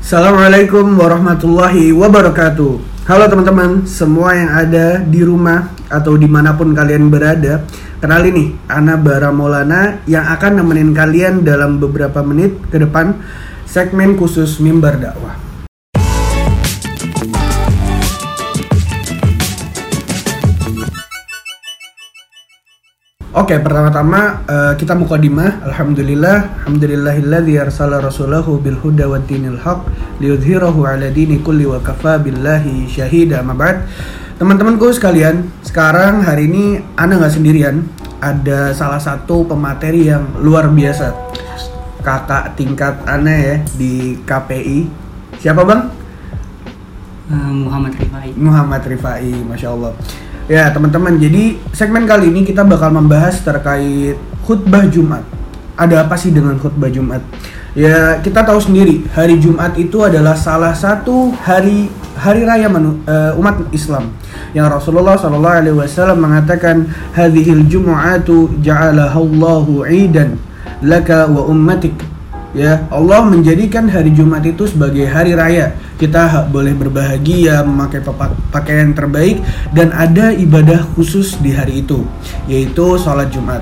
Assalamualaikum warahmatullahi wabarakatuh. Halo teman-teman, semua yang ada di rumah atau di mana pun kalian berada Kenalin nih, Ana Bara Maulana yang akan nemenin kalian dalam beberapa menit ke depan Segmen khusus Mimbar Dakwah Oke, pertama-tama eh, kita mukadimah. Alhamdulillah, alhamdulillahilladzi arsala rasulahu bil huda wa dinil haq liyudhhirahu ala dini kulli wa kafa billahi syahida. Ma ba'd. Teman-temanku sekalian, sekarang hari ini Ana nggak sendirian. Ada salah satu pemateri yang luar biasa. Kakak tingkat Ana ya di KPI. Siapa, Bang? Eh, Muhammad Rifai. Muhammad Rifai, masya Allah. Ya teman-teman, jadi segmen kali ini kita bakal membahas terkait khutbah Jumat. Ada apa sih dengan khutbah Jumat? Ya kita tahu sendiri, hari Jumat itu adalah salah satu hari hari raya manu, eh, umat Islam yang Rasulullah Shallallahu Alaihi Wasallam mengatakan hadhil Jumu'atu ja'alahallahu idan laka wa ummatik ya Allah menjadikan hari Jumat itu sebagai hari raya. Kita boleh berbahagia memakai pakaian terbaik dan ada ibadah khusus di hari itu yaitu sholat Jumat.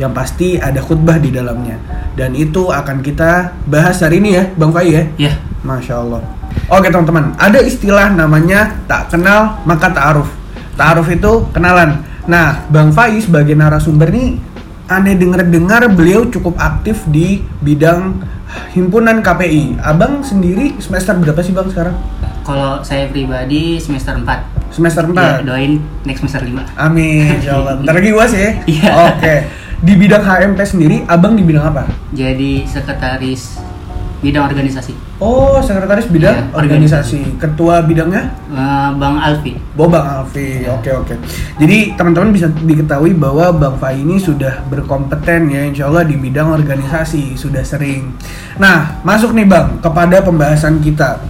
Yang pasti ada khutbah di dalamnya. Dan itu akan kita bahas hari ini ya Bang Fai ya? Ya, Masya Allah. Oke teman-teman ada istilah namanya tak kenal maka ta'aruf. Ta'aruf itu kenalan. Nah Bang Fai sebagai narasumber nih aneh dengar-dengar beliau cukup aktif di bidang himpunan KPI. Abang sendiri semester berapa sih bang sekarang? kalau saya pribadi semester 4 Semester 4. Ya, doain next semester 5 Amin, insya Allah. Bentar lagi uas ya. Iya. Oke. Di bidang HMP sendiri, abang di bidang apa? Jadi sekretaris bidang organisasi Oh, sekretaris bidang Iya, organisasi. Ketua bidangnya? Eh, Bang Alfi Oh, Bang Alfi. Oke, oke. Jadi teman-teman bisa diketahui bahwa Bang Fai ini sudah berkompeten ya, insya Allah di bidang organisasi sudah sering. Nah, masuk nih Bang kepada pembahasan kita.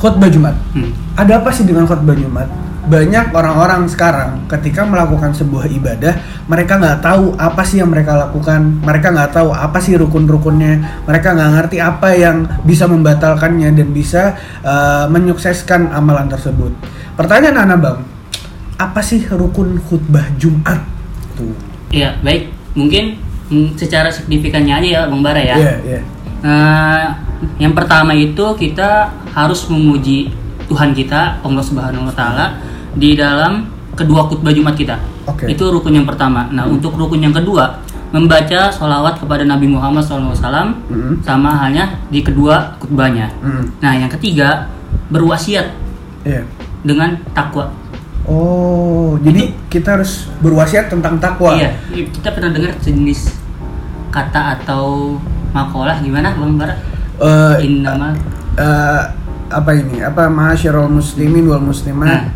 Khutbah Jumat. Hmm. Ada apa sih dengan khutbah Jumat? Banyak orang-orang sekarang ketika melakukan sebuah ibadah, mereka nggak tahu apa sih yang mereka lakukan, mereka nggak tahu apa sih rukun-rukunnya, mereka nggak ngerti apa yang bisa membatalkannya dan bisa uh, menyukseskan amalan tersebut. Pertanyaan Ana Bang, apa sih rukun khutbah Jumat? Tuh. Iya, baik Mungkin mm, secara signifikannya aja ya Bang Bara ya Iya, iya. Eh, Yang pertama itu kita harus memuji Tuhan kita Allah Subhanahu Wa Taala di dalam kedua khutbah Jumat kita. Oke. Itu rukun yang pertama. Nah, untuk rukun yang kedua, membaca sholawat kepada Nabi Muhammad SAW Mm-mm. sama halnya di kedua khutbahnya. Mm, Nah, yang ketiga, berwasiat Iya. dengan takwa. Oh, jadi kita harus berwasiat tentang takwa. Iya, kita pernah dengar sejenis kata atau makalah gimana, Bang Bara? Eh, Innama eh, apa ini apa masyarul muslimin wal muslimat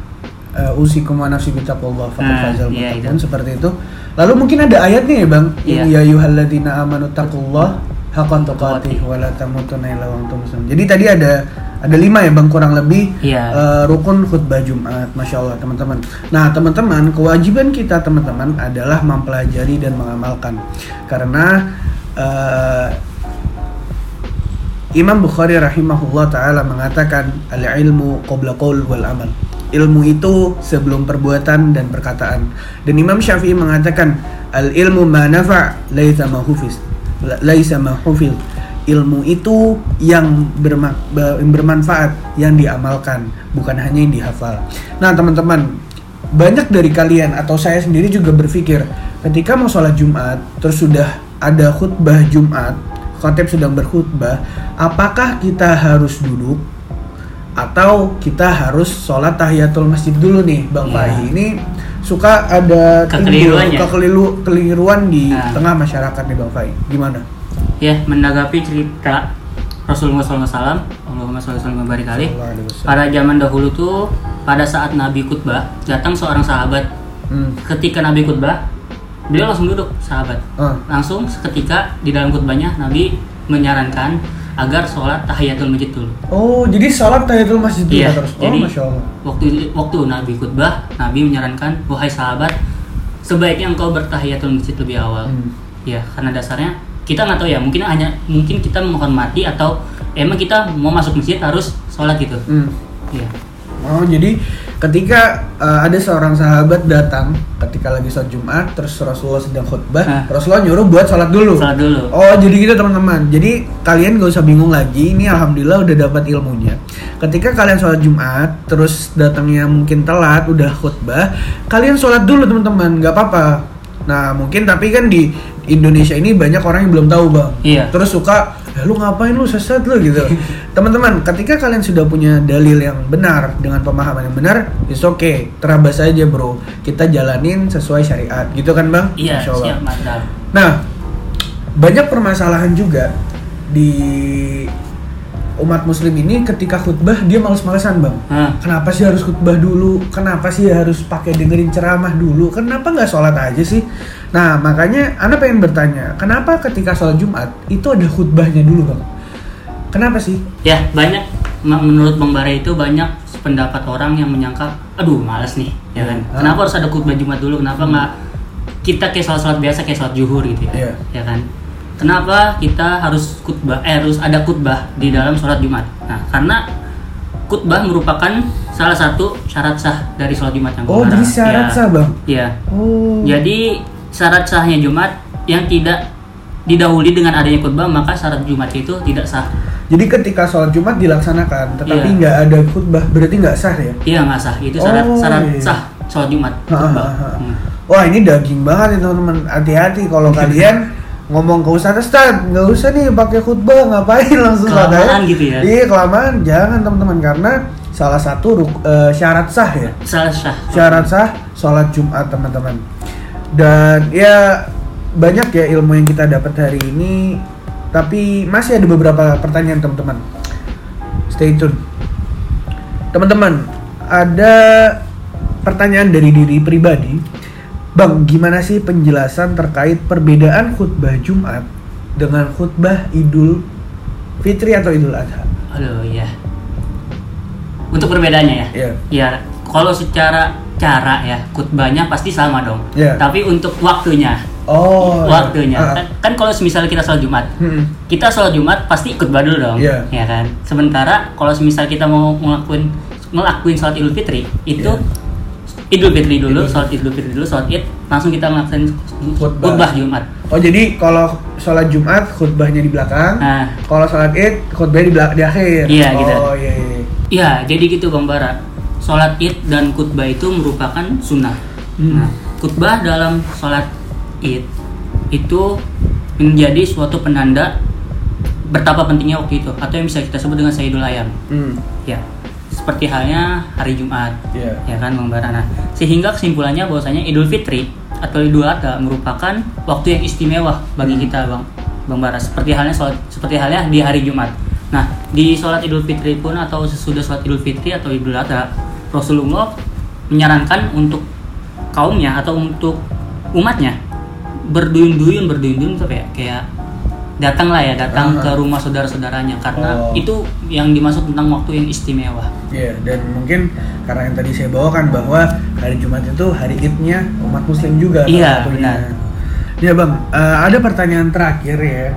eh, usikum wa nafsi bitaqwallah faqad Nah, fazal iya, muttaqun seperti itu. Lalu mungkin ada ayatnya ya bang? Iya. ya ayyuhalladzina amanu taqullah haqqan tuqatih wa la tamutunna illa wa antum muslimun. Jadi tadi ada ada lima ya bang kurang lebih. Iya. eh, rukun khutbah Jumat masya Allah teman-teman. Nah teman-teman kewajiban kita teman-teman adalah mempelajari dan mengamalkan. Karena eh, Imam Bukhari rahimahullah taala mengatakan al ilmu qabla qaul wal amal. Ilmu itu sebelum perbuatan dan perkataan. Dan Imam Syafi'i mengatakan al ilmu ma nafa laisa ma hufiz. La- Laisa ma hufil. Ilmu itu yang bermanfaat, yang diamalkan, bukan hanya yang dihafal. Nah, teman-teman, banyak dari kalian atau saya sendiri juga berpikir ketika mau sholat Jumat terus sudah ada khutbah Jumat khotib sedang berkhutbah apakah kita harus duduk atau kita harus sholat tahiyatul masjid dulu nih bang Iya. Fahri ini suka ada Kekeliruan ya? kekeliru- kekeliruan di Nah. tengah masyarakat nih bang Fahri gimana ya menanggapi cerita Rasulullah SAW Allahumma sholli. Sallallahu alaihi wasallam. pada zaman dahulu tuh pada saat Nabi khutbah datang seorang sahabat Hmm. ketika Nabi khutbah beliau langsung duduk sahabat Ah. langsung seketika di dalam khutbahnya Nabi menyarankan agar sholat tahiyatul masjid dulu Oh, jadi sholat tahiyatul masjid dulu Iya, terus. Oh, jadi masya Allah. waktu waktu Nabi khutbah, Nabi menyarankan wahai sahabat, sebaiknya engkau bertahiyatul masjid lebih awal. Hmm. Ya, karena dasarnya kita nggak tahu ya, mungkin hanya mungkin kita menghormati atau emang kita mau masuk masjid harus sholat gitu Hmm. iya Oh jadi ketika uh, ada seorang sahabat datang ketika lagi sholat Jumat terus Rasulullah sedang khutbah Hah. Rasulullah nyuruh buat sholat dulu. sholat dulu Oh jadi gitu teman-teman. Jadi kalian gak usah bingung lagi. Ini alhamdulillah udah dapat ilmunya. Ketika kalian sholat Jumat terus datangnya mungkin telat udah khutbah, kalian sholat dulu teman-teman. Gak apa-apa. Nah mungkin tapi kan di Indonesia ini banyak orang yang belum tahu bang. Iya. Terus suka, ya lu ngapain lu sesat lu gitu. Teman-teman, ketika kalian sudah punya dalil yang benar dengan pemahaman yang benar, it's okay, terabas aja bro. Kita jalanin sesuai syariat, gitu kan bang? iya siap mantap Nah, banyak permasalahan juga di umat muslim ini ketika khutbah dia males-malesan bang. Hah. Kenapa sih harus khutbah dulu? Kenapa sih harus pakai dengerin ceramah dulu? Kenapa nggak sholat aja sih? Nah makanya Anda pengen bertanya, kenapa ketika sholat Jumat itu ada khutbahnya dulu bang? Kenapa sih? ya banyak menurut bang Bara itu banyak pendapat orang yang menyangka aduh males nih ya kan Ah. kenapa harus ada khutbah Jumat dulu kenapa nggak kita kayak sholat sholat biasa kayak sholat zuhur gitu ya Iya. ya kan kenapa kita harus khutbah eh harus ada khutbah di dalam sholat Jumat nah karena khutbah merupakan salah satu syarat sah dari sholat Jumat yang Oh jadi syarat Ya. sah bang? Iya. Oh. Jadi syarat sahnya Jumat yang tidak didahului dengan adanya khutbah maka syarat Jumat itu tidak sah. Jadi ketika sholat Jumat dilaksanakan, tetapi Iya. nggak ada khutbah, berarti nggak sah ya? Iya nggak sah. Itu syarat Oh, syarat iya. sah sholat Jumat Ha, ha, ha. Hmm. Wah ini daging banget nih teman-teman. Hati-hati kalau kalian ngomong ke ustadz ustadz nggak usah nih pakai khutbah ngapain langsung. Kelamaan gitu ya? Iya kelamaan jangan teman-teman karena salah satu ruk- eh, syarat sah ya Salah sah. syarat sah sholat Jumat teman-teman. Dan ya banyak ya ilmu yang kita dapat hari ini. Tapi masih ada beberapa pertanyaan teman-teman. Stay tune. Teman-teman, ada pertanyaan dari diri pribadi. Bang, gimana sih penjelasan terkait perbedaan khutbah Jumat dengan khutbah Idul Fitri atau Idul Adha? Aduh ya. Untuk perbedaannya ya. Iya. Ya, kalau secara cara ya khutbahnya pasti sama dong. Iya. Tapi untuk waktunya, Oh, waktunya ah. kan, kan kalau misalnya kita sholat Jumat, Hmm. kita sholat Jumat pasti ikut dulu dong, Iya. ya kan. Sementara kalau misal kita mau ngelakuin ngelakuin sholat Idul Fitri itu Iya. Idul Fitri dulu, sholat Idul Fitri dulu, sholat Id, langsung kita ngelakuin Khutbah. khutbah Jumat. Oh jadi kalau sholat Jumat khutbahnya di belakang, Nah, kalau sholat Id khutbahnya di belakang di akhir. Iya, oh, gitu. iya, iya. ya jadi gitu Bang Bara. Sholat Id dan khutbah itu merupakan sunnah. Hmm. Nah, khutbah dalam sholat Id itu menjadi suatu penanda betapa pentingnya waktu itu atau yang bisa kita sebut dengan Sayyidul Ayam. Hmm. Ya, seperti halnya hari Jumat. Iya. ya kan Bang Bara. Nah, sehingga kesimpulannya bahwasanya Idul Fitri atau Idul Adha merupakan waktu yang istimewa bagi Hmm. kita Bang Bang Bara seperti halnya sholat, seperti halnya di hari Jumat. Nah, di sholat Idul Fitri pun atau sesudah sholat Idul Fitri atau Idul Adha, Rasulullah menyarankan untuk kaumnya atau untuk umatnya berduyun-duyun berduyun-duyun tuh kayak kayak datanglah ya datang Ah. ke rumah saudara-saudaranya karena Oh. itu yang dimaksud tentang waktu yang istimewa. Iya, dan mungkin karena yang tadi saya bawakan bahwa hari Jumat itu hari Idnya umat Muslim juga. Iya, satunya. benar. Ya bang, eh, ada pertanyaan terakhir ya.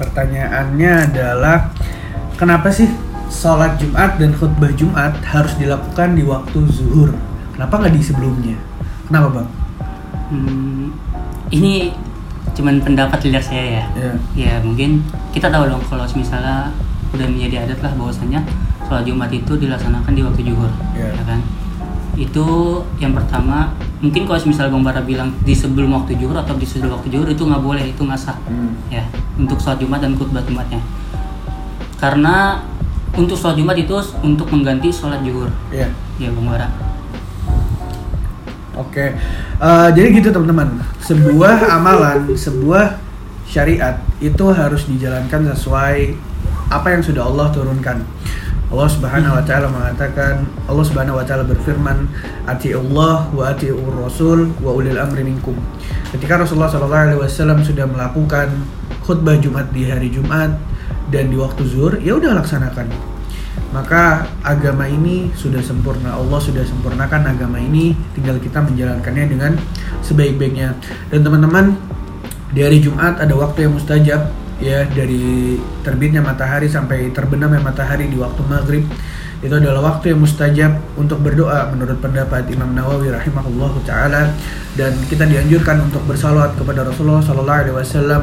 Pertanyaannya adalah kenapa sih sholat Jumat dan khutbah Jumat harus dilakukan di waktu zuhur? Kenapa nggak di sebelumnya? Kenapa bang? Hmm, ini cuman pendapat liar saya ya. Ya. Ya mungkin kita tahu dong kalau misalnya udah menjadi adat lah bahwasanya sholat Jumat itu dilaksanakan di waktu zuhur, Iya. ya kan? Itu yang pertama. Mungkin kalau misalnya Bang Bara bilang di sebelum waktu zuhur atau di sesudah waktu zuhur itu nggak boleh, itu nggak sah. Hmm. Ya, untuk sholat Jumat dan khutbah Jumatnya. Karena untuk sholat Jumat itu untuk mengganti sholat zuhur. Iya. Ya Bang Bara. Oke, Eh, jadi gitu teman-teman. Sebuah amalan, sebuah syariat itu harus dijalankan sesuai apa yang sudah Allah turunkan. Allah Subhanahu wa taala mengatakan, Allah Subhanahu wa taala berfirman, "Ati Allah wa atiur Rasul wa ulil amri minkum." Ketika Rasulullah Shallallahu alaihi wasallam sudah melakukan khutbah Jumat di hari Jumat dan di waktu zuhur, ya udah laksanakan maka agama ini sudah sempurna Allah sudah sempurnakan agama ini tinggal kita menjalankannya dengan sebaik-baiknya. Dan teman-teman di hari Jumat ada waktu yang mustajab ya dari terbitnya matahari sampai terbenamnya matahari di waktu maghrib. Itu adalah waktu yang mustajab untuk berdoa menurut pendapat Imam Nawawi rahimahullah taala. Dan kita dianjurkan untuk bersalawat kepada Rasulullah sallallahu alaihi wasallam.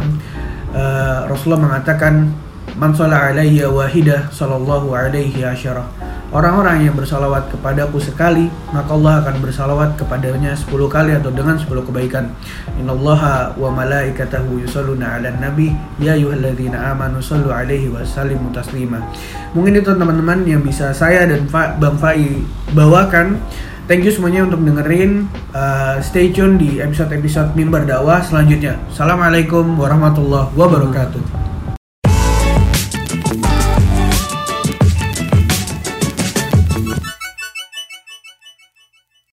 Eh, Rasulullah mengatakan man shalla alayya wahidah sallallahu alaihi asyarah Orang-orang yang bersalawat kepadaku sekali, maka Allah akan bersalawat kepadanya 10 kali atau dengan 10 kebaikan. Innallaha wa malaikatahu yusalluna 'alan nabi ya ayyuhalladzina amanu sallu 'alaihi wa sallimu taslima. Mungkin itu teman-teman yang bisa saya dan Bang Fai bawakan. Thank you semuanya untuk dengerin. Uh, stay tune di episode-episode mimbar dakwah selanjutnya. Assalamualaikum warahmatullahi wabarakatuh.